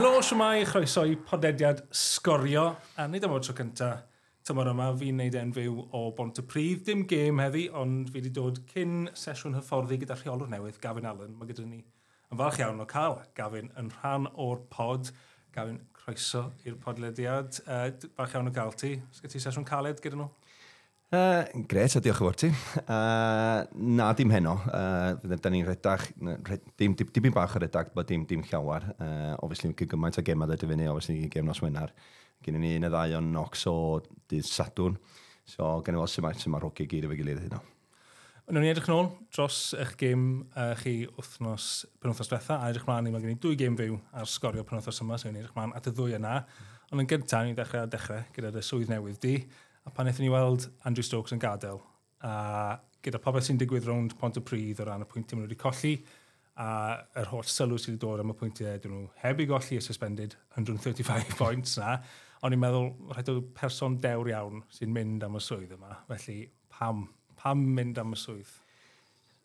Helo, siwmai, chroeso i podediad sgorio. A nid am o tro cynta, tymor yma, fi'n neud e'n fyw o Bont y Pryd. Dim gêm heddi, ond fi wedi dod cyn sesiwn hyfforddi gyda rheolwr newydd, Gavin Allen. Mae gyda ni yn falch iawn o cael Gavin yn rhan o'r pod. Gavin, croeso i'r podlediad. Uh, falch iawn o gael ti. Sgyti sesiwn caled gyda nhw? Uh, gret, a diolch yn fawr ti. Uh, na, dim heno. Uh, da ni'n redach, red, dim, dim, dim bach o redag, bod dim, dim llawer. Uh, obviously, gyda gymaint o gemau ddod i fyny, obviously, gem nos Wenar. Gen ni un y ddau o'n nox o dydd Sadwn. So, gen i fel sy'n ma'n sy ma rogi gyd efo'i gilydd hynny. Nw'n ni edrych yn ôl dros eich gêm uh, chi wythnos penwthnos diwetha, a edrych mlaen i mae gen i dwy gêm fyw ar sgorio penwthnos yma, so ni'n edrych mlaen at y ddwy yna. Ond yn gyntaf, ni'n dechrau dechrau gyda'r swydd newydd di a pan eithon ni weld Andrew Stokes yn gadael, a gyda pobl sy'n digwydd rownd pont y pryd o ran y pwyntiau maen nhw wedi colli, a yr holl sylw sydd wedi dod am y pwyntiau dyn nhw heb i golli y suspended 135 points na, ond i'n meddwl rhaid o person dewr iawn sy'n mynd am y swydd yma, felly pam, pam mynd am y swydd?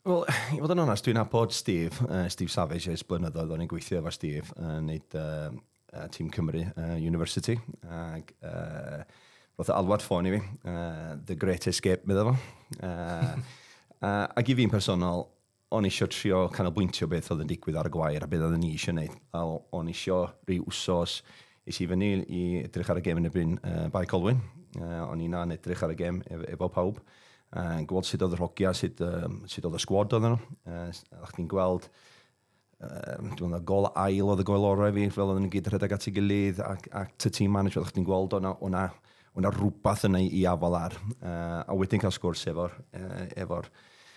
Wel, i fod yn onest, dwi'n abod Steve, uh, Steve Savage, ys blynyddoedd. O'n i'n gweithio efo Steve, yn uh, neud uh, uh, Tîm Cymru uh, University, ac uh, roedd e alwad ffôn i fi, uh, The Great Escape, bydde fo. Uh, uh, ac i fi'n personol, o'n eisiau trio canolbwyntio beth oedd yn digwydd ar y gwair a beth oedd ni eisiau gwneud. A o'n eisiau rhyw wsos is i fyny i edrych ar y gem yn y bryn uh, Bai Colwyn. Uh, o'n i'n an edrych ar y gem efo, efo pawb. Uh, gweld sut oedd y rhogia, sut, um, sut oedd y sgwad oedd nhw. Uh, a chdi'n gweld um, dwi'n gol ail oedd y gol orau fi, fel oedden nhw'n gyd rhedeg at ei gilydd, ac, ac ty tîm manager, oedd chdi'n gweld o'na, o'na o'na rhywbeth yna i afal ar. Uh, a wedyn cael sgwrs efo'r uh, efo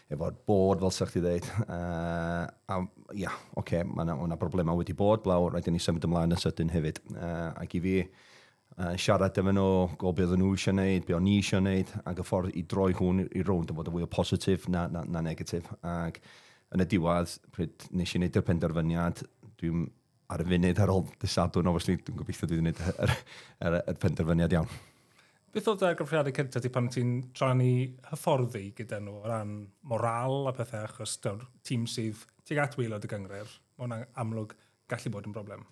efo'r bod, fel sa'ch ti dweud. Uh, a ia, yeah, oce, okay, mae yna, broblemau wedi bod, blaw, rhaid i ni symud ymlaen y sydyn hefyd. Uh, ac i fi, uh, siarad efo nhw, go beth nhw eisiau gwneud, be o'n i eisiau gwneud, ac y ffordd i droi hwn i rownd yn fod yn fwy o positif na, na, na negatif. Ac yn y diwedd, pryd nes i wneud y penderfyniad, dwi'n ar y funud ar ôl dysadwn, obviously, dwi'n gobeithio dwi'n gwneud y, y, y, y penderfyniad iawn. Beth oedd y graffiadau cyntaf ti pan ti'n rhannu hyfforddi gyda nhw o ran moral a pethau achos daw'r tîm sydd tuag at wylod y gyngred, mae hwnna'n amlwg gallu bod yn broblem.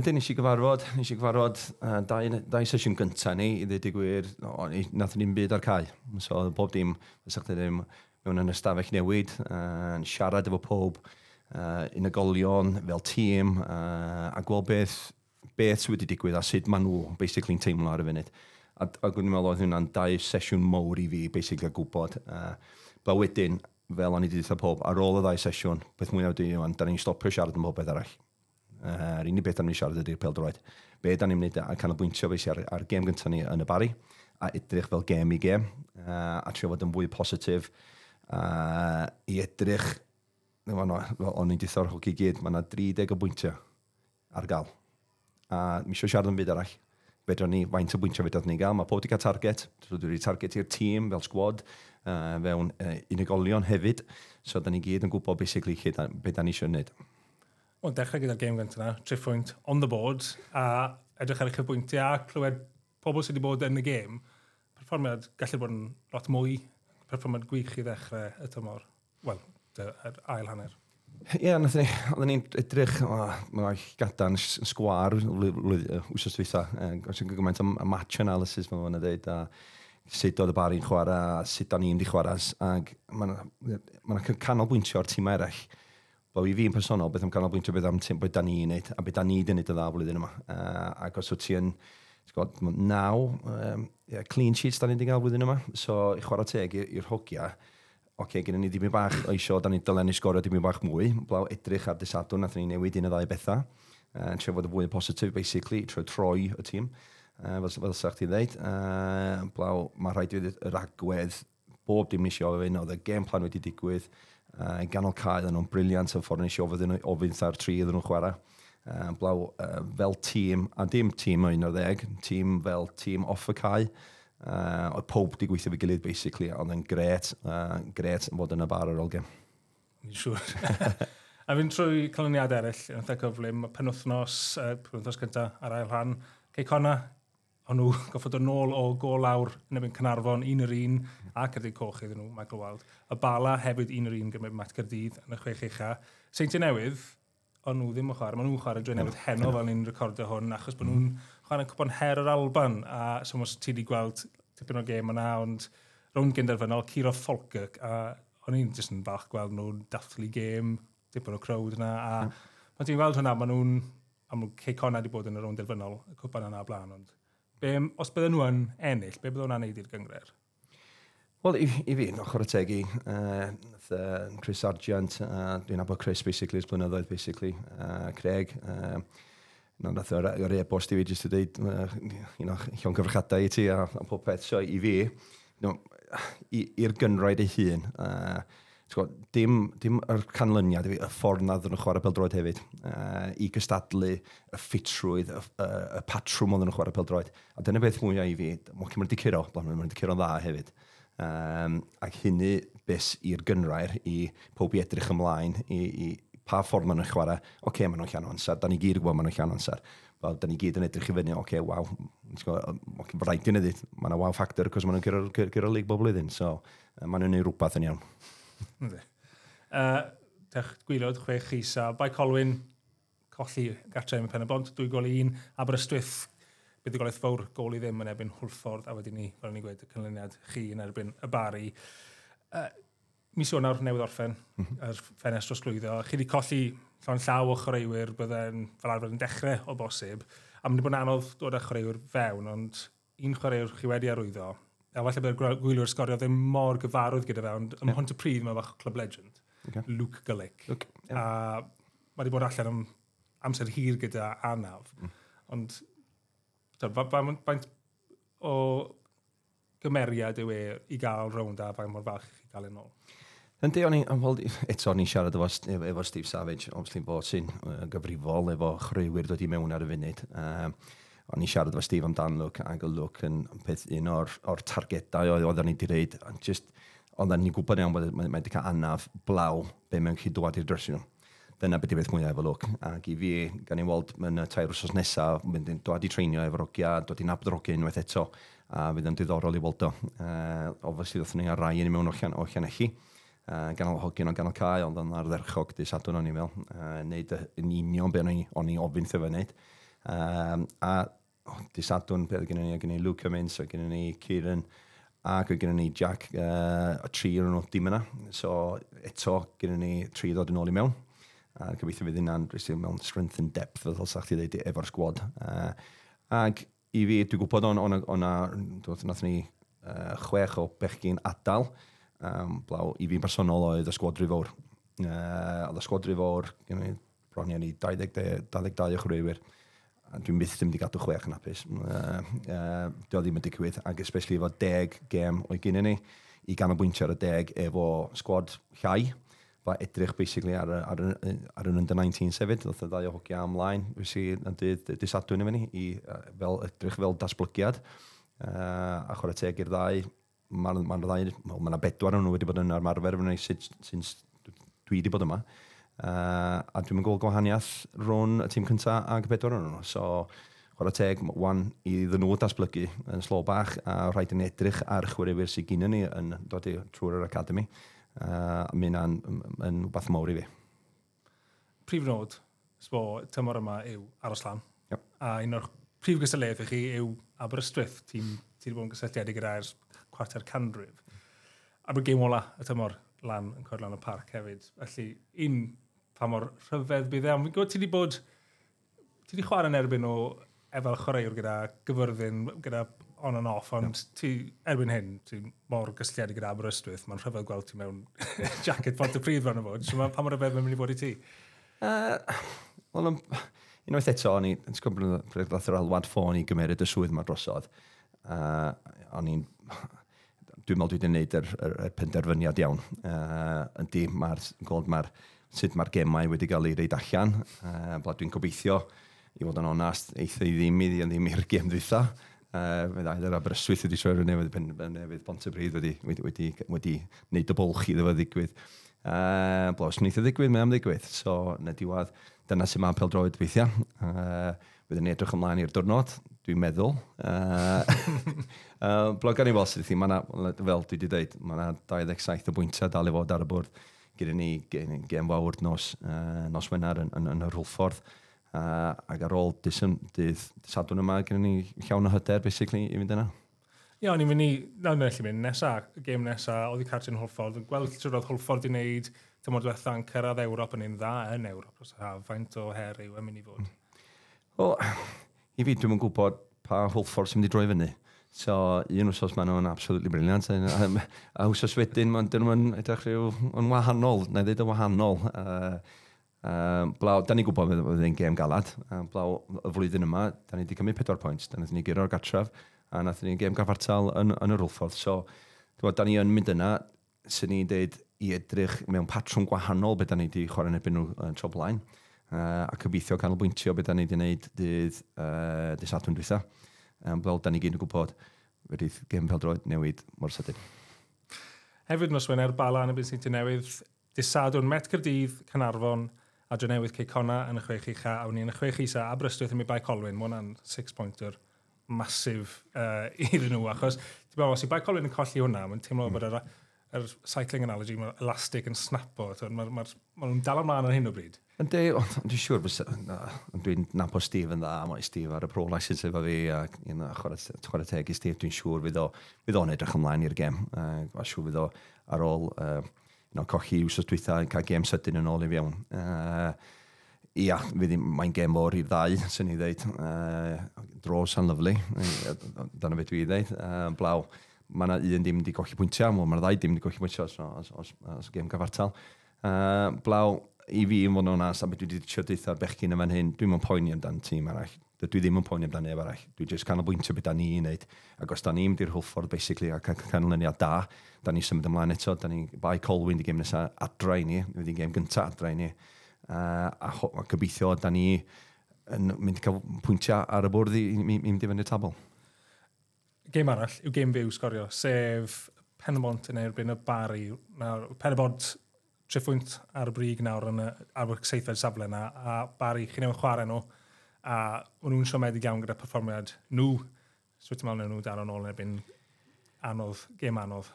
Ydy, nes i gyfarfod, nes i gyfarfod uh, dau, dau sesiwn gyntaf ni i ddweud i gwir, no, nath ni'n byd ar cael. So, bob dim, fysach chi ddim mewn yn ystafell newid, uh, siarad efo pob uh, unigolion fel tîm, uh, a gweld beth, beth sydd wedi digwydd a sut maen nhw basically'n teimlo ar y funud. A, ac o'n meddwl oedd hwnna'n dau sesiwn mowr i fi, basically, a gwybod. Uh, ba wedyn, fel o'n i wedi dweud pob, ar ôl y ddau sesiwn, beth mwyaf wedi yw, da ni'n stopio siarad yn bob beth arall. Uh, yr unig beth da ni'n siarad ydy'r peldroed. Be da ni'n gwneud a canolbwyntio fe ar, ar gêm gyntaf ni yn y bari, a edrych fel gêm i gêm, uh, a trio fod yn fwy positif, uh, i edrych, o'n i'n dithor hwg i gyd, mae yna 30 o bwyntiau ar gael. A mi eisiau siarad yn byd arall fedrwn ni, faint o bwyntio fedrwn ni gael. Mae pob wedi cael target, so dwi wedi target i'r tîm fel sgwad, uh, fewn uh, unigolion hefyd, so da ni gyd yn gwybod basically lle da, beth da ni eisiau wneud. Wel, dechrau gyda'r game gyntaf yna, tri phwynt on the board, a edrych ar eich pwyntiau a clywed pobl sydd wedi bod yn y game, perfformiad gallu bod yn lot mwy, perfformiad gwych i ddechrau y tymor. Wel, yr ail hanner. Ie, yeah, nath ni, oedden ni'n edrych, mae gadan yn sgwar wsos dwytha, gos yn gymaint am match analysis mae'n fawr dweud, a sut oedd y bari'n chwarae, a sut da ni'n di chwarae, ac mae'n ma canolbwyntio o'r tîm eraill. Bo i fi'n personol, beth am canolbwyntio beth am tîm, beth da ni'n neud, a beth da ni wedi neud y dda flwyddyn yma. Uh, ac os wyt ti yn, gwybod, naw, um, yeah, clean sheets da ni'n di gael flwyddyn yma, so i chwarae teg i'r hogia, oce, okay, gyda ni dibyn bach o isio, da ni dylen ni sgorio dibyn bach mwy. Blaw edrych ar dysadwn, nath ni newid un o ddau bethau. Uh, trefod y fwy positif, basically, trwy troi y tîm, uh, fel, fel sa'ch ti ddeud. Uh, blaw, mae rhaid i yr agwedd bob dim nes i ofyn, oedd y game plan wedi digwydd, uh, ganol cael yn o'n briliant y ffordd nes i ofyn, ofyn ar tri iddyn nhw'n chwarae. Uh, blaw, uh, fel tîm, a dim tîm 11, tîm fel tîm off y cael, Uh, oedd pob di gweithio fi gilydd, basically, ond yn gret, uh, gret yn bod yn y bar ar ôl gem. Ni'n siŵr. a fi'n trwy coloniad eraill, yn eitha cyflym, penwthnos, uh, penwthnos gyntaf ar ail rhan, Cei Cona, o'n nhw goffod yn ôl o gol awr yn ebyn Cynarfon, un yr un, a Cyrdydd Coch iddyn nhw, Michael Wild. Y Bala hefyd un yr un gymryd Matt Cyrdydd yn y chwech eicha. Seinti Newydd, ond nhw ddim yn chwarae, maen nhw'n chwarae drwy newid heno fel ni'n recordio hwn, achos bod nhw'n mm-hmm. chwarae'n cwpan her yr Alban, a so mos ti wedi gweld tipyn o gêm yna, ond rownd gynderfynol, Ciro Falkirk, a o'n i'n jyst yn falch gweld nhw'n dathlu gêm, tipyn o crowd yna, a mm. pan ti'n gweld hwnna, maen nhw'n amlwg ceicona wedi bod yn y rownd derfynol, y cwpan yna blaen, ond be, os bydden nhw yn ennill, be bydden nhw'n neud i'r gyngred? Wel, i, i fi, ochr y tegu, uh, uh, Chris Sargent, uh, dwi'n abod Chris, basically, ys blynyddoedd, basically, uh, Craig, uh, no, nath o'r e-bost i fi jyst i dweud, uh, you know, llon gyfrchadau i ti a, a pob peth. So, i fi, no, i'r gynroed ei hun, uh, dim, dim yr canlyniad, y ffordd na ddyn nhw'n chwarae peldroed hefyd, uh, i gystadlu y ffitrwydd, y, y, y patrwm oedd nhw'n chwarae peldroed. A dyna beth mwyaf i fi, mwyn cymryd i curo, blyn nhw'n cymryd i curo'n dda hefyd. Um, ac hynny bus i'r gynrair i pob i edrych ymlaen i, i pa ffordd maen nhw'n chwarae, oce, okay, maen nhw'n llan o amser, da ni gyd yn gwybod maen nhw'n llan o amser. Wel, da ni gyd yn edrych i fyny, oce, okay, waw, okay, rhaid i neud, maen nhw wow factor, cos maen nhw'n gyro'r lig bob blwyddyn, so maen nhw'n neud rhywbeth yn iawn. uh, dech gwylod, chwech chisa, Bai Colwyn, colli gartre yn pen y bont, dwy gol un, Aberystwyth, buddigolaeth fawr gol i ddim yn erbyn Hwlffordd, a wedyn ni, fel ni'n gweud, y cynlyniad chi yn erbyn y bari. Uh, mis nawr newydd orffen, mm -hmm. yr ffenestr osglwyddo. Chi wedi colli llawn llaw o chwaraewyr byddai'n fel arfer yn dechrau o bosib, a mynd i bod yn anodd dod â chwaraewyr fewn, ond un chwaraewr chi wedi arwyddo, a falle byddai'r gwylwyr sgorio ddim mor gyfarwydd gyda fe, ond ym yeah. Hont y Pryd mae fach Club Legend, okay. Luke Gullick. Okay. Yeah. A mae wedi bod allan am amser hir gyda Anaf, mm. ond Faint o gymeriad yw e i gael rownd a faint mor falch i gael yn e ôl? Yndi, o'n i, well, eto o'n i'n siarad efo, efo Steve Savage, obviously bod sy'n gyfrifol efo chreuwyr dod i mewn ar y funud. Um, o'n i'n siarad efo Steve amdan look ag y look yn peth un o'r, or targedau oedd o'n ni wedi reid. Just, oedden ni'n gwybod iawn bod e, mae wedi cael anaf blaw be mewn chi dwad i'r dressing room dyna beth i beth mwyaf efo lwc. Ac i fi, gan i'n weld yn y tair wrsos nesaf, mynd i'n dod i treinio efo rogia, dod i'n abdrogi unwaith eto, a fydd yn diddorol i weld o. Uh, obviously, ddothon ni ar rai yn i mewn o llan, o uh, ganol hogyn o ganol cael, ond yn ardderchog di sadwn o'n i fel, uh, neud yn union be o'n i ofyn thef wneud. Um, a oh, di sadwn, beth gen i, gen i Luke Cummins, gen i Kieran, ac gen gennym ni Jack, uh, a tri o'n nhw dim yna. So eto, gen ni tri ddod yn ôl i mewn. A gobeithio fydd hynna'n rhywbeth mewn strength and depth, fel sa'ch ti ddeud, efo'r sgwad. Uh, ag i fi, dwi'n gwybod o'n, o'na, o'na nath ni uh, chwech o bechgyn adal, um, blaw, i fi'n personol oedd y sgwad rifawr. Uh, oedd y sgwad rifawr, bron i ni 22, 22 o chwrwywyr dwi'n byth ddim wedi gadw chwech yn apus. Uh, uh, Dio ddim yn digwydd, ac especially efo deg gem o'i gynnu ni, i ganolbwyntio ar y deg efo sgwad llai, like, edrych basically ar, ar, ar yn under 19 sefyd, ddoth y ddau o hogia amlaen, fysi yn dydd disadwn i fyny, i fel, edrych fel dasblygiad, uh, a chwarae teg i'r ddau, mae'n ma ddau, mae yna bedwar nhw wedi bod yn armarfer fyny sy'n dwi wedi bod yma, uh, a dwi'n mynd gweld gwahaniaeth rhwng y tîm cyntaf ag bedwar nhw, so chwarae teg, wan i ddyn nhw dasblygu yn slo bach, a rhaid yn edrych ar chwaraewyr sydd gyda ni yn dod i trwy'r academy, Uh, Mae hynna'n yn rhywbeth mawr i fi. Prif nod, sbo, tymor yma yw aros lan. Yep. A un o'r prif gysylltiaeth i chi yw Aberystwyth, tîm ti wedi bod yn gysylltiedig gyda'r cwarter canrif. A mae'r gêm ola y tymor lan yn coed lan y parc hefyd. Felly, un pa mor rhyfedd bydd e. Fi'n gwybod ti wedi bod... Ti wedi chwarae yn erbyn o efel chwaraewr gyda gyfyrddin, gyda on and off, ond no. ti, erbyn hyn, ti mor gysylltiedig gyda Aberystwyth, mae'n rhyfedd gweld ti mewn jacket pot y pryd fan o fod. So, pa mor rhyfedd mae'n mynd i fod i ti? Uh, Wel, unwaith eto, o'n i'n gwybod bryd ddath yr alwad ffôn i gymeryd y swydd mae drosodd. Uh, o'n i'n... Dwi'n meddwl dwi wedi gwneud yr, yr, yr, penderfyniad iawn. Uh, yndi, mae'r gold mae'r sut mae'r gemau wedi cael ei reid allan. Uh, dwi'n gobeithio i fod yn onast, eitha i ddim i ddim i'r gem dditha. Uh, Mae'n ddaeth yr Aberystwyth wedi troi rhywun newydd, Penrhynydd, Bontybryd wedi, wedi, wedi, wedi wneud y bolch iddo fo ddigwydd. Uh, Blaws wneud y ddigwydd, mae'n ddigwydd. So, na diwad, dyna sy'n ma'n peldroed weithiau. Uh, Byddwn ni edrych ymlaen i'r diwrnod, dwi'n meddwl. Uh, uh, blog gan i fel sydd ma na, fel dwi wedi dweud, mae yna 27 o bwyntiau dal i fod ar y bwrdd gyda ni gen, gen fawr nos, uh, nos wenar yn, yn, yn y rhwlffordd. Uh, ac ar ôl dysyn, dydd sadwn yma, gyda ni llawn o hyder, basically, i fynd yna. Ie, o'n i'n mynd i, nawr mynd i mynd nesa, y gêm nesa, oedd i Cartin Hwlffordd, yn gweld sydd oedd Hwlffordd i wneud tymor diwethaf yn cyrraedd Ewrop yn un dda yn Ewrop, os ha, faint o her yw yn mynd i fod? Wel, i fi, dwi'n gwybod pa Hwlffordd sy'n mynd i droi fyny. So, un wrsos maen nhw'n absolutely briliant. A, a wrsos wedyn, maen nhw'n edrych rhyw yn wahanol, na ddweud yn wahanol. Uh, Um, blaw, da ni'n gwybod bod yn gêm galad. Um, blaw, y flwyddyn yma, da ni wedi cymryd 4 pwynt. Da ni gyro'r gatref a nath ni'n gêm gafartal yn, yn yr wlffordd. So, bod, da ni yn mynd yna, sy'n ni'n deud i edrych mewn patrwm gwahanol beth da ni wedi chwarae yn ebyn nhw uh, tro blaen. Uh, a cybeithio canolbwyntio beth da ni wedi gwneud dydd uh, dysadwn dwytha. Um, fel da ni gyd yn gwybod, wedi'th gêm fel droed newid mor sydyn. Hefyd nos Wener, Bala yn y byd sy'n newydd, Dysadwn, Met Cyrdydd, Canarfon, a dwi newydd ceicona yn y chwech ucha, a wni yn y chwech isa a brystwyth yn mynd bai Colwyn, mae hwnna'n six-pointer masif uh, iddyn nhw, achos ti'n meddwl, os i bai Colwyn yn colli hwnna, mae'n teimlo mm. bod yr, yr cycling analogy, mae'r elastic yn snapo, mae nhw'n ma, ma dal ymlaen ar hyn o bryd. Ynddi, dwi'n siŵr, dwi'n napo Steve yn dda, mae Steve ar y pro license efo fi, a you know, chwarae teg i Steve, dwi'n siŵr fydd o'n edrych ymlaen i'r gem, uh, a siŵr fydd o ar ôl uh, no, cochi wsos dwytha yn cael gêm sydyn yn ôl i fewn. Uh, ia, mae'n gêm o'r i'r ddau, sy'n ni ddeud. Uh, dros yn lyflu, dyna beth dwi'n ddeud. Uh, blaw, mae yna un dim wedi golli bwyntiau, mae'r ddau dim wedi golli pwyntiau os, os, os, os gêm gyfartal. Uh, blaw, i fi yn fod yn onas, a beth dwi wedi trio deitha bechgyn yma'n hyn, dwi'n mwyn poeni amdan tîm arall. Dwi ddim yn poeni amdan neb arall. Dwi'n just canolbwyntio beth da ni i wneud. Ac os da ni'n mynd i'r hwlffordd, basically, a canlyniad da, da ni symud ymlaen eto, da ni bai colwyn i gêm nesaf adra i ni, fydd i'n gêm gynta adra i ni. Uh, a, a gobeithio, da ni yn mynd i cael pwyntiau ar y bwrdd i, i, i mynd i fynd i'r tabl. Gêm arall yw gêm fyw sgorio, sef Penmont yn erbyn y Bari. Nawr, Penmont triffwynt ar y brig nawr yn y, ar y seithfed safle yna, a Barry, chi ei chwarae nhw, a o'n nhw'n siomedig iawn gyda perfformiad nhw. So, ti'n meddwl nhw dal o'n ôl yn erbyn anodd, gêm anodd.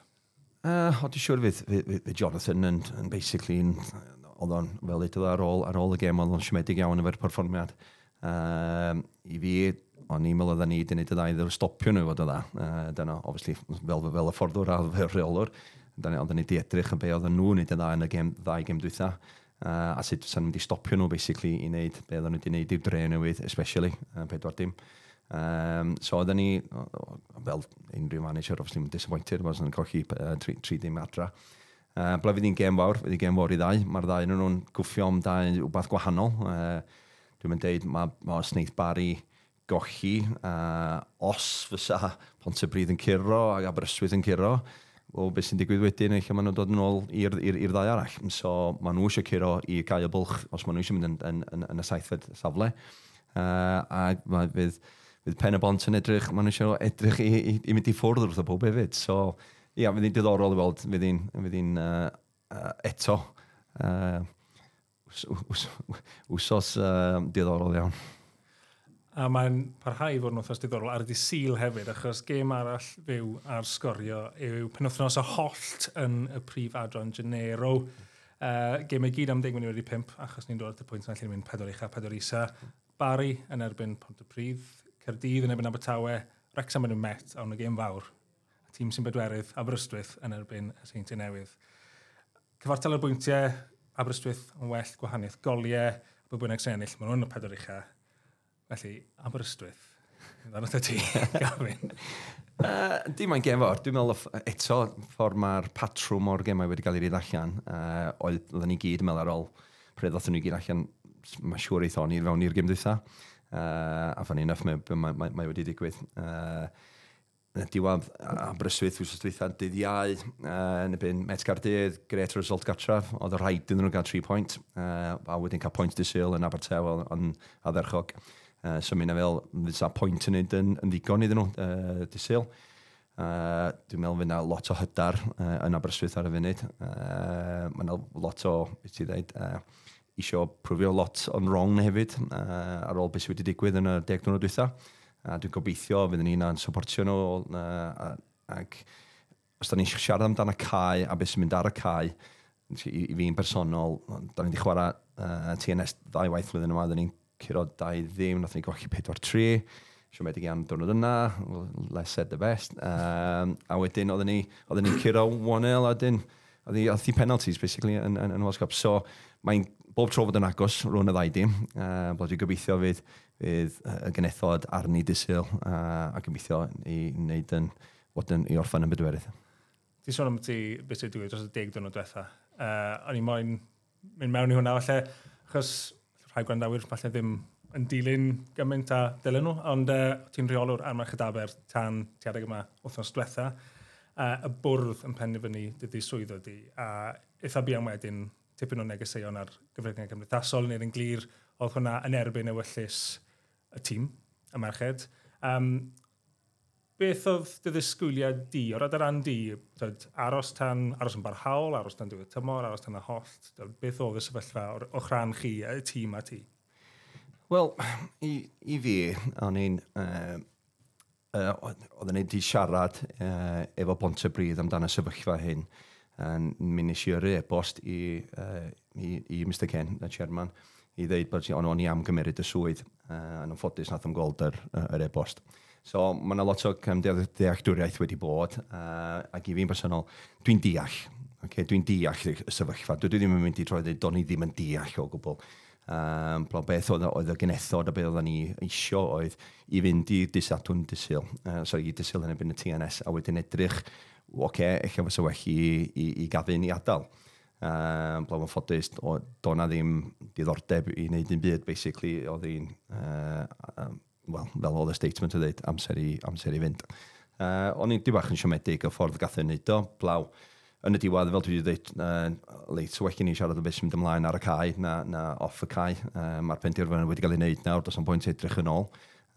Uh, o, di siwr fydd, fydd, fydd Jonathan yn, yn basically yn, oedd o'n fel eto ar ôl, ar ôl y gêm, oedd o'n siomedig iawn efo'r perfformiad. Um, I fi, o'n i'n meddwl ni wedi gwneud y ddau ddod stopio nhw fod o dda. Uh, dyna, obviously, fel, fel y fforddwr a fel rheolwr. Da oedden ni wedi edrych yn be oedden nhw'n neud y dda yn y gem, ddau gem dwytha. Uh, a sut sa'n mynd i stopio nhw, basically, i wneud be oedden nhw wedi wneud i'r dre newydd, especially, uh, pedwar dim. Um, so oedden ni, fel unrhyw manager, obviously, mae'n disappointed, was yn colli uh, tri, tri dim adra. Uh, Ble fydd hi'n gem fawr, fydd hi'n gem fawr i ddau. Mae'r ddau yn nhw'n gwffio am ddau wbath gwahanol. Uh, dwi'n mynd deud, mae ma Sneith Barry gochi. Uh, os fysa Pontypridd yn curo ac Aberystwyth yn curo, o beth sy'n digwydd wedyn, eich maen nhw'n dod yn ôl i'r ddau arall. So maen nhw eisiau curo i gael y bwlch os maen nhw eisiau mynd yn, yn, yn, yn y saithfed safle. Uh, a mae fydd, fydd pen y bont yn edrych, maen nhw eisiau edrych i, i, i mynd i ffwrdd wrth y bob hefyd. So ia, yeah, fydd hi'n diddorol i weld, fydd hi'n uh, uh, eto uh, wsos uh, diddorol iawn. A mae'n parhau i fod yn wythnos diddorol ar y syl hefyd, achos gêm arall fyw ar sgorio yw penwthnos o hollt yn y prif adron Genero. Uh, gêm i gyd am 10 munud wedi 5, achos ni'n dod at y pwynt yna lle ni'n mynd 4 ucha, 4 isa. Bari yn erbyn Pont y Pryd, Cerdydd yn erbyn Abertawe, Wrexham yn y Met, a hwn y gêm fawr. Tîm sy'n bedwerydd, Aberystwyth yn erbyn y Seint Newydd. Cyfartal y bwyntiau, Aberystwyth yn well gwahaniaeth goliau, bod bydd sy'n ennill, maen nhw'n y 4 ucha, Felly, Aberystwyth, Dan oedd ti, Gavin. uh, dim mae'n ond fawr. dwi'n meddwl eto ffordd mae'r patrwm o'r gemau wedi cael ei rydd allan, uh, oedd oedden ni gyd meddwl ar ôl pryd oedden ni gyd allan, mae siŵr eithon ni fewn i'r gym dweitha, uh, a fan enough mae, mae, mae, mae wedi digwydd. Uh, diwedd Aberystwyth wrth dweitha dydd iau, uh, yn y byn Met Gardydd, gret result gartref, oedd y rhaid dyn nhw gael 3 pwynt, uh, a wedyn cael pwynt disil yn Abertew, ond adderchog. Uh, so mi'n fel, fydd fysa pwynt yn neud yn, yn ddigon iddyn nhw, uh, disil. Uh, dwi'n meddwl fydd fyna lot o hydar uh, yn Aberystwyth ar y funud. Uh, Mae'n lot o, beth ti ddweud, uh, isio prwfio lot on wrong hefyd uh, ar ôl beth sydd wedi digwydd yn y deg diwrnod dwytha. A uh, dwi'n gobeithio fydd ni yna'n supportio nhw uh, ac os da ni'n siarad amdano cae a beth sy'n mynd ar y cae, i, i fi'n personol, da ni wedi chwarae uh, TNS ddau waith flwyddyn yma, da ni'n curo 2 ddim, nath ni golli 4-3, siomedig iawn diwrnod yna, less said the best. Um, a wedyn, oedden ni, oedden ni curo 1-0, a wedyn, oedd hi penalties, basically, yn, yn, yn World Cup. So, mae'n bob tro fod yn agos rhwng y ddau dim. Uh, Blodau gobeithio fydd, fydd y genethod arni disil uh, a gobeithio i wneud yn, bod yn, i orffan yn bedwerydd. Ti'n sôn am ti beth ydw i dros y deg dwrnod diwetha. Uh, o'n i moyn mynd mewn i hwnna, falle, achos rhai gwrandawyr falle ddim yn dilyn gymaint a dylen nhw, ond uh, ti'n rheolwr ar merch y tan tiadeg yma wythnos diwetha. Uh, y bwrdd yn penderfynu dydy swydd ydy, a eitha bian wedyn tipyn o negeseuon ar gyfrifiad cymdeithasol neu'r yn glir, oedd hwnna yn erbyn ewyllus y tîm, y merched. Um, beth oedd dy ddisgwyliad di, o rhaid ar ran di, dod, aros tan, aros yn barhaol, aros tan diwedd tymor, aros tan y hollt, beth oedd y sefyllfa o'ch rhan chi, y tîm a ti? Wel, i, i fi, o'n i'n... Uh, uh, oedden ni wedi siarad uh, efo bont y Bryd amdano sefyllfa hyn. Uh, mi nes i yrru e-bost i, uh, i, i Mr Ken, y chairman, i ddeud bod o'n i am gymryd y swydd. Uh, yn ymffodus nath o'n gweld yr, yr e-bost. Uh, So mae yna lot o dealltwriaeth wedi bod, uh, ac i fi'n personol, dwi'n deall. Okay, dwi'n deall y sefyllfa. Dwi ddim yn mynd i troi dweud, do'n i ddim yn deall o gwbl. Um, Bla beth oedd, oedd y genethod a beth oedden ni eisio oedd i fynd i disadwn disil, uh, sorry, i disil yn ebyn y TNS, a wedyn edrych, oce, okay, eich fysa well i, i, i gafyn i adael. Um, blo yn ffodus, do na ddim diddordeb i wneud un byd, basically, oedd hi'n uh, um, well, fel oedd y statement o dweud, amser i, amser i fynd. Uh, o'n i'n dibach yn siomedig y ffordd gath yn neud o, blaw. Yn y diwedd, fel dwi wedi dweud, uh, leit, so wegyn ni siarad o beth sy'n mynd ymlaen ar y cae na, na off y cae. Uh, Mae'r penderfyniad wedi cael ei wneud nawr, dos o'n bwynt edrych yn ôl.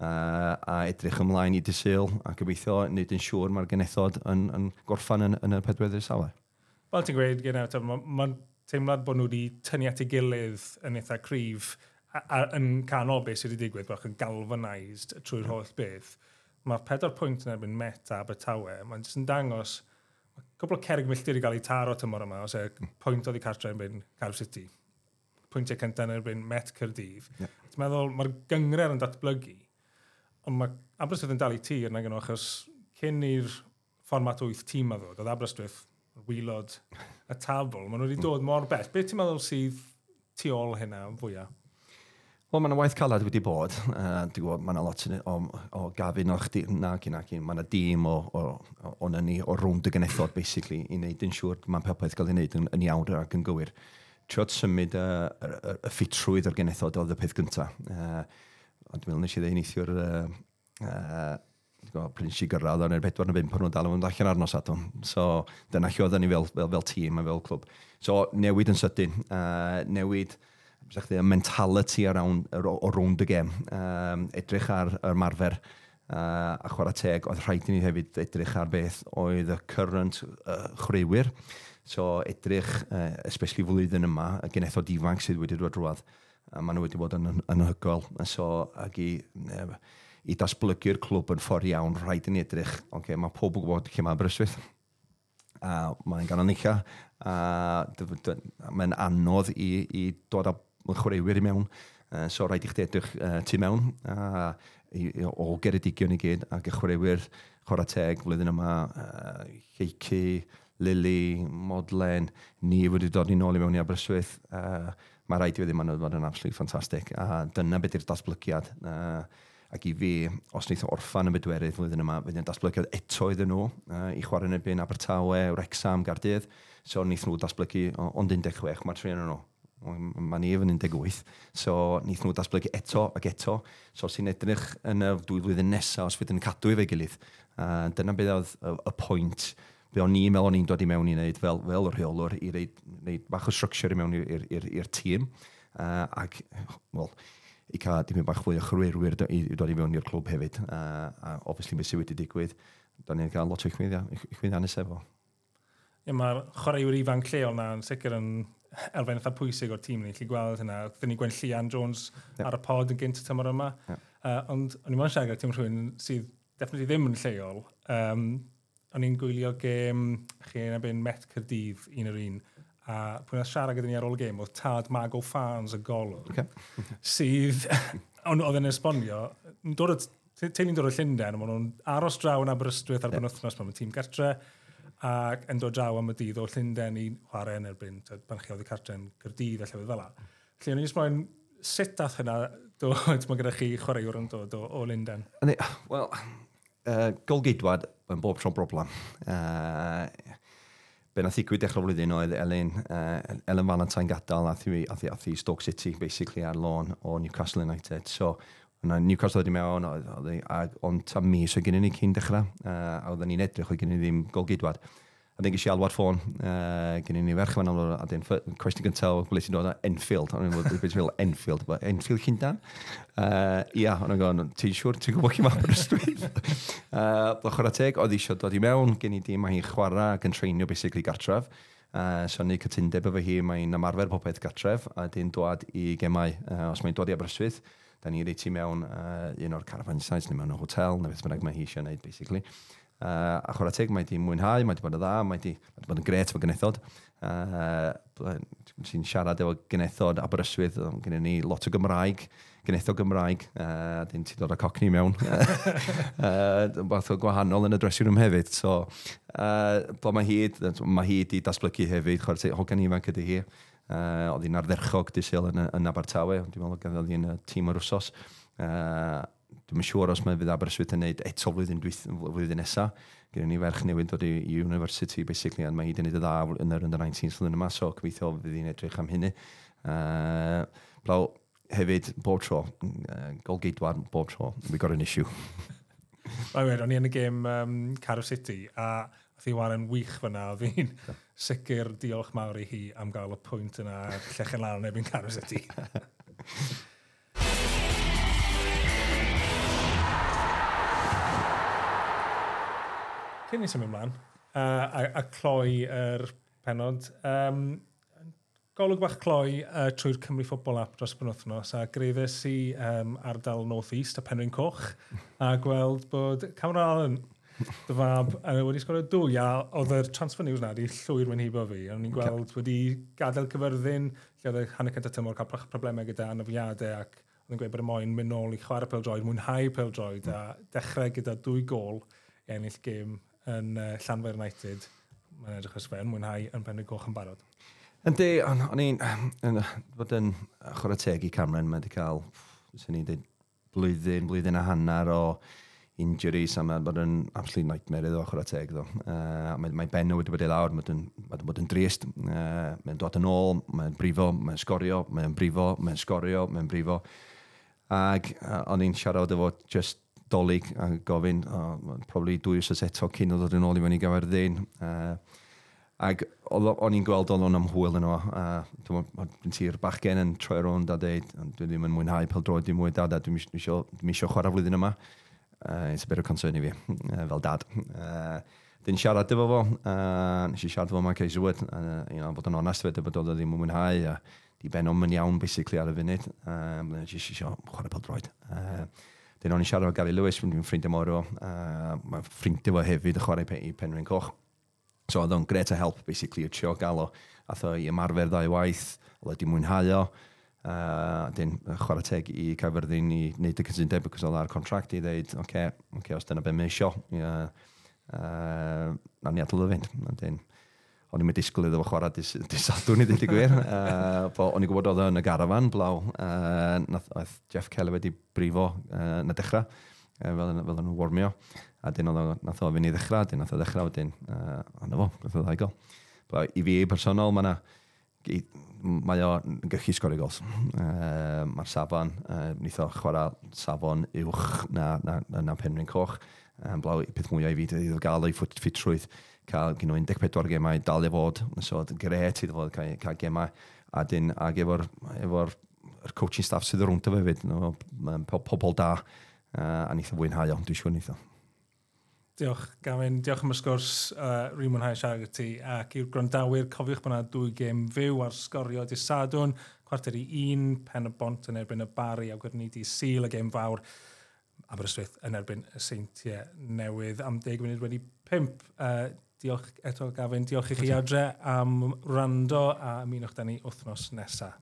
Uh, a edrych ymlaen i dysil a gobeithio wneud yn siŵr mae'r genethod yn, yn gorffan yn, yn y pedweddau safle. Fel ti'n gweud, gyda, mae'n teimlad bod nhw wedi tynnu at ei gilydd yn eitha cryf a, a, yn canol beth sydd wedi digwydd, bod yn galvanised trwy'r holl beth, mae'r pedwar pwynt yn erbyn meta Abertawe, mae'n jyst yn dangos, mae cwbl o cerig milltir i gael ei taro tymor yma, os e pwynt oedd i cartre yn byn Cardiff City, pwyntiau cyntaf yn erbyn Met Cyrdydd. Yeah. Ti'n meddwl, mae'r gyngred yn datblygu, ond mae Aberystwyth yn dal i tir na gynnw, achos cyn i'r fformat 8 tîm a ddod, oedd Aberystwyth, wylod, y tabl, maen nhw wedi mm. dod mor bell. Beth ti'n meddwl sydd tu ôl hynna fwyaf? Wel, mae yna waith calad wedi bod. Uh, Dwi'n gwybod, mae yna lot o, o gafin o'ch di, nac i nac i. Mae yna dîm o, o, o ni o rwnd y genethod, basically, i wneud yn siŵr mae popeth gael ei wneud yn, yn iawn ac yn gywir. Triod symud y, y, y ffitrwydd o'r genethod oedd y peth gyntaf. Uh, ond dwi'n nes i ddeun eithio'r uh, uh, pryn i gyrraedd o'n yr na bimp o'n nhw'n dal yn allan arnos ato. So dyna lle oedden ni fel, fel, fel tîm a fel clwb. So newid yn sydyn, uh, newid chdi, y mentality around, around the game. Um, edrych ar y marfer uh, a chwarae teg, oedd rhaid i ni hefyd edrych ar beth oedd y current uh, chwaraewyr. So edrych, uh, especially flwyddyn yma, y genethod ifanc sydd wedi dod drwad, a maen nhw wedi bod yn, yn anhygol. So, ag i, uh, i dasblygu'r clwb yn ffordd iawn, rhaid i ni edrych, okay, mae pob yn gwybod lle mae Aberystwyth, a mae'n gan o'n eicha, a mae'n anodd i, i dod â chwaraewyr i mewn. Uh, so rhaid i chdi edrych uh, tu mewn a, i, i, o geredigion i gyd ac y chwaraewyr chwarae teg flwyddyn yma, uh, Lleici, Lili, Modlen, ni wedi dod ni nôl i mewn i Aberystwyth. Uh, mae rhaid i wedi maen nhw fod yn absolutely ffantastig a dyna beth yw'r datblygiad. Uh, ac i fi, os wnaeth orffan y bedwerydd flwyddyn yma, fydd yn datblygiad eto iddyn nhw uh, i chwarae yn ebyn Abertawe, Wrexham, Gardydd. So wnaeth nhw datblygu ond 16, mae'r tri yn nhw. Mae ni yn 18. So, nith nhw datblygu eto ac eto. So, sy'n edrych yn y dwy flwyddyn nesaf os fydd yn cadw efo'i gilydd. Uh, dyna beth oedd y pwynt be o'n i'n meddwl o'n i'n dod i mewn i wneud fel, fel y rheolwr i wneud, bach o structure i mewn i'r tîm. Uh, ac, wel, i cael dim yn bach fwy o chyrwyrwyr i, i dod i mewn i'r clwb hefyd. Uh, a obviously mae sy'n wedi digwydd. Da ni'n cael lot o chwyddiannus efo. Ie, mae'r chwaraewyr ifanc lleol na yn sicr yn elfen eitha pwysig o'r tîm ni, lli gweld hynna. Dyn ni gwen Llian Jones yep. ar y pod yn gynt y tymor yma. Yep. Uh, ond o'n i'n mwyn siarad tîm rhywun sydd definitely ddim yn lleol. Um, o'n i'n gwylio gêm chi yn ebyn Met Cyrdydd un o'r un. A pwy na siarad gyda ni ar ôl y gêm, oedd Tad Mago Fans y golwg. Okay. sydd, ond oedd yn esbonio, dod o, te, dod o Llundain, ond nhw'n aros draw yn Aberystwyth ar ben yeah. wythnos, mae'n tîm gartre, ac yn dod draw am y dydd o Llundain i chwarae yn erbyn pan chi oedd i cartre yn Gyrdydd a llefydd fel la. Felly, o'n i'n sbroi'n sut dath hynna dod, mae gyda chi chwaraewr yn dod o, o Lundain? Wel, uh, golgeidwad yn bob tro'n broblem. Uh, be nath i dechrau flwyddyn oedd Elin, uh, Elen Valentine gadael a thi, a, thi, a thi Stoke City, basically, ar lôn o Newcastle United. So, Yna Newcastle wedi mewn, oedd hi, ond ta mis oedd gen i ni cyn dechrau, uh, a oedden ni'n edrych, oedd gen i ddim golgydwad. A dyn gysi alwad ffôn, uh, gen i ni ferch fan amlwg, a dyn cwestiwn gyntaf, ble ti'n dod o Enfield, ond yn beth Enfield, but Enfield Llundan. Uh, ia, ond yn gwybod, ti'n siŵr, ti'n gwybod chi'n mae Aberystwyth? uh, Chwer a teg, oedd eisiau dod i mewn, gen i mae hi'n chwarae ac yn treinio basically gartref. Uh, so ni cytundeb efo hi, mae'n ymarfer popeth gartref, a dyn dod i gemau, uh, os mae'n dod i Aberystwyth da ni'n wedi ti mewn uh, un o'r carafan sites, neu mewn o hotel, neu beth bynnag mae hi eisiau gwneud, basically. Uh, a chwarae teg, mae di mwynhau, mae di bod yn dda, mae di, mae di bod yn gret efo genethod. Uh, Ti'n siarad efo genethod Aberystwyth, gen ni lot o Gymraeg, genethod Gymraeg, uh, dyn ti dod â cocni mewn. uh, Bath o gwahanol yn y dressing room hefyd. So, uh, mae hi, mae hi di datblygu hefyd, chwarae teg, hogan ifanc ydy hi. Uh, oedd hi'n ardderchog disil yn, yn Abertawe, dwi'n meddwl oedd hi'n tîm o'r wsos. Uh, dwi'n siŵr os mae fydd Aberystwyth yn gwneud eto flwyddyn, flwyddyn nesaf. Gyda ni ferch newydd dod i, i university, basically, ond mae hi'n gwneud y dda yn yr under 19 slywn yma, so gobeithio fydd hi'n edrych am hynny. Uh, blaw, hefyd, bob tro, mm, uh, golgeidwar, bob tro, we got an issue. Mae wedi, o'n i yn y gêm um, Carw City, a Fi waren wych fyna, fi'n sicr diolch mawr i hi am gael y pwynt yna, llechen lan erbyn Carws ydi. Cyn ni symud ymlaen, uh, a, a cloi yr penod, um, golwg bach cloi uh, trwy'r Cymru Football App dros y wythnos a greifes i um, ardal North East a Penrhyn Coch a gweld bod Cameron Allen dy fab uh, wedi sgorio dwy, a oedd yr transfer news na wedi llwyr mewn hibo fi. O'n i'n gweld okay. wedi gadael cyfyrddin, lle oedd y hanner cyntaf tymor cael problemau gyda anafiadau ac oedd yn gweud bod y moyn mynd nôl i chwarae peldroed, mwynhau peldroed mm. a dechrau gyda dwy gol i ennill gêm yn uh, Llanfair United. Mae'n edrych os yn mwynhau yn penrhyn goch yn barod. Yndi, o'n i'n fod yn chwarae teg i Cameron, mae wedi cael, sy'n ni'n dweud, blwyddyn, blwyddyn a hanner o injuries a mae'n bod yn absolute nightmare iddo ochr y teg ddo. Uh, mae, mae benno wedi bod i lawr, mae'n mae bod yn drist, uh, mae'n dod yn ôl, mae'n brifo, mae'n sgorio, mae'n brifo, mae'n sgorio, mae'n brifo. Ac uh, o'n i'n siarad efo just dolyg a gofyn, oh, probably dwy wrth eto cyn o ddod yn ôl i fyny i ddyn. Uh, ac o'n i'n gweld o'n amhwyl yno, a dwi'n ti'r bachgen yn troi rownd a dweud, dwi ddim yn mwynhau pel droed dim mwy dad, a dwi'n eisiau chwarae flwyddyn yma. Uh, Uh, it's a bit of concern i fi, uh, fel dad. Uh, Dyn siarad efo fo, uh, nes i siarad efo Mike Eiswood, uh, you know, bod yn onest fyd, bod oedd ddim yn mwynhau, a di ben o'n mynd iawn, basically, ar y funud. Um, nes i eisiau chwarae pel droed. Uh, Dyn o'n i siarad efo Gary Lewis, dwi'n ffrindiau mor o, uh, mae ffrindiau fo hefyd y chwarae pe i Penryn Coch. So oedd o'n gret a help, basically, y trio gael o, atho i ymarfer ddau waith, oedd wedi mwynhau o, uh, dyn chwarae teg i Caerfyrddin i wneud y cytundeb ac oedd ar contract i ddeud, oce, okay, okay, os dyna beth mae eisiau, uh, uh, na ni adl o fynd. Dyn, o'n i'n mynd disgwyl iddo fo chwarae dis, disadwn i ddweud i gwir. Uh, bo, o'n i'n gwybod oedd yn y garafan blaw, uh, nath, oedd Jeff Kelly wedi brifo uh, na dechrau, uh, fel, fel yn warmio. A dyn oedd nath o fynd i ddechrau, dyn nath o ddechrau, dyn, uh, ond fo, beth oedd ddau gol. I fi personol, mae mae o'n gallu sgorio gols. Uh, Mae'r safon, uh, nitho chwarae safon uwch na, na, na na Penryn Coch. Um, blaw, peth mwyaf i fi, iddo gael ei ffitrwydd, cael gyda 14 gemau, dal i fod, so gret iddo fod cael, cael gemau, a dyn, ag efo'r efo coaching staff sydd o rwnt o fe fyd, no, pobl da, uh, a nitho fwynhau o, dwi'n siŵr nitho. Diolch, Gavin. Diolch am y sgwrs. Uh, Rwy'n mwynhau siarad gyda ti. Ac i'r gwrandawyr, cofiwch bod yna dwy gêm fyw ar sgorio di sadwn. Cwarter i un, pen y bont yn erbyn y bari a gwirni di sil y gêm fawr. Aberystwyth yn erbyn y seintiau newydd am 10 munud wedi 5. Uh, diolch eto Gavin, diolch i chi adre am rando a ymunwch da ni wythnos nesaf.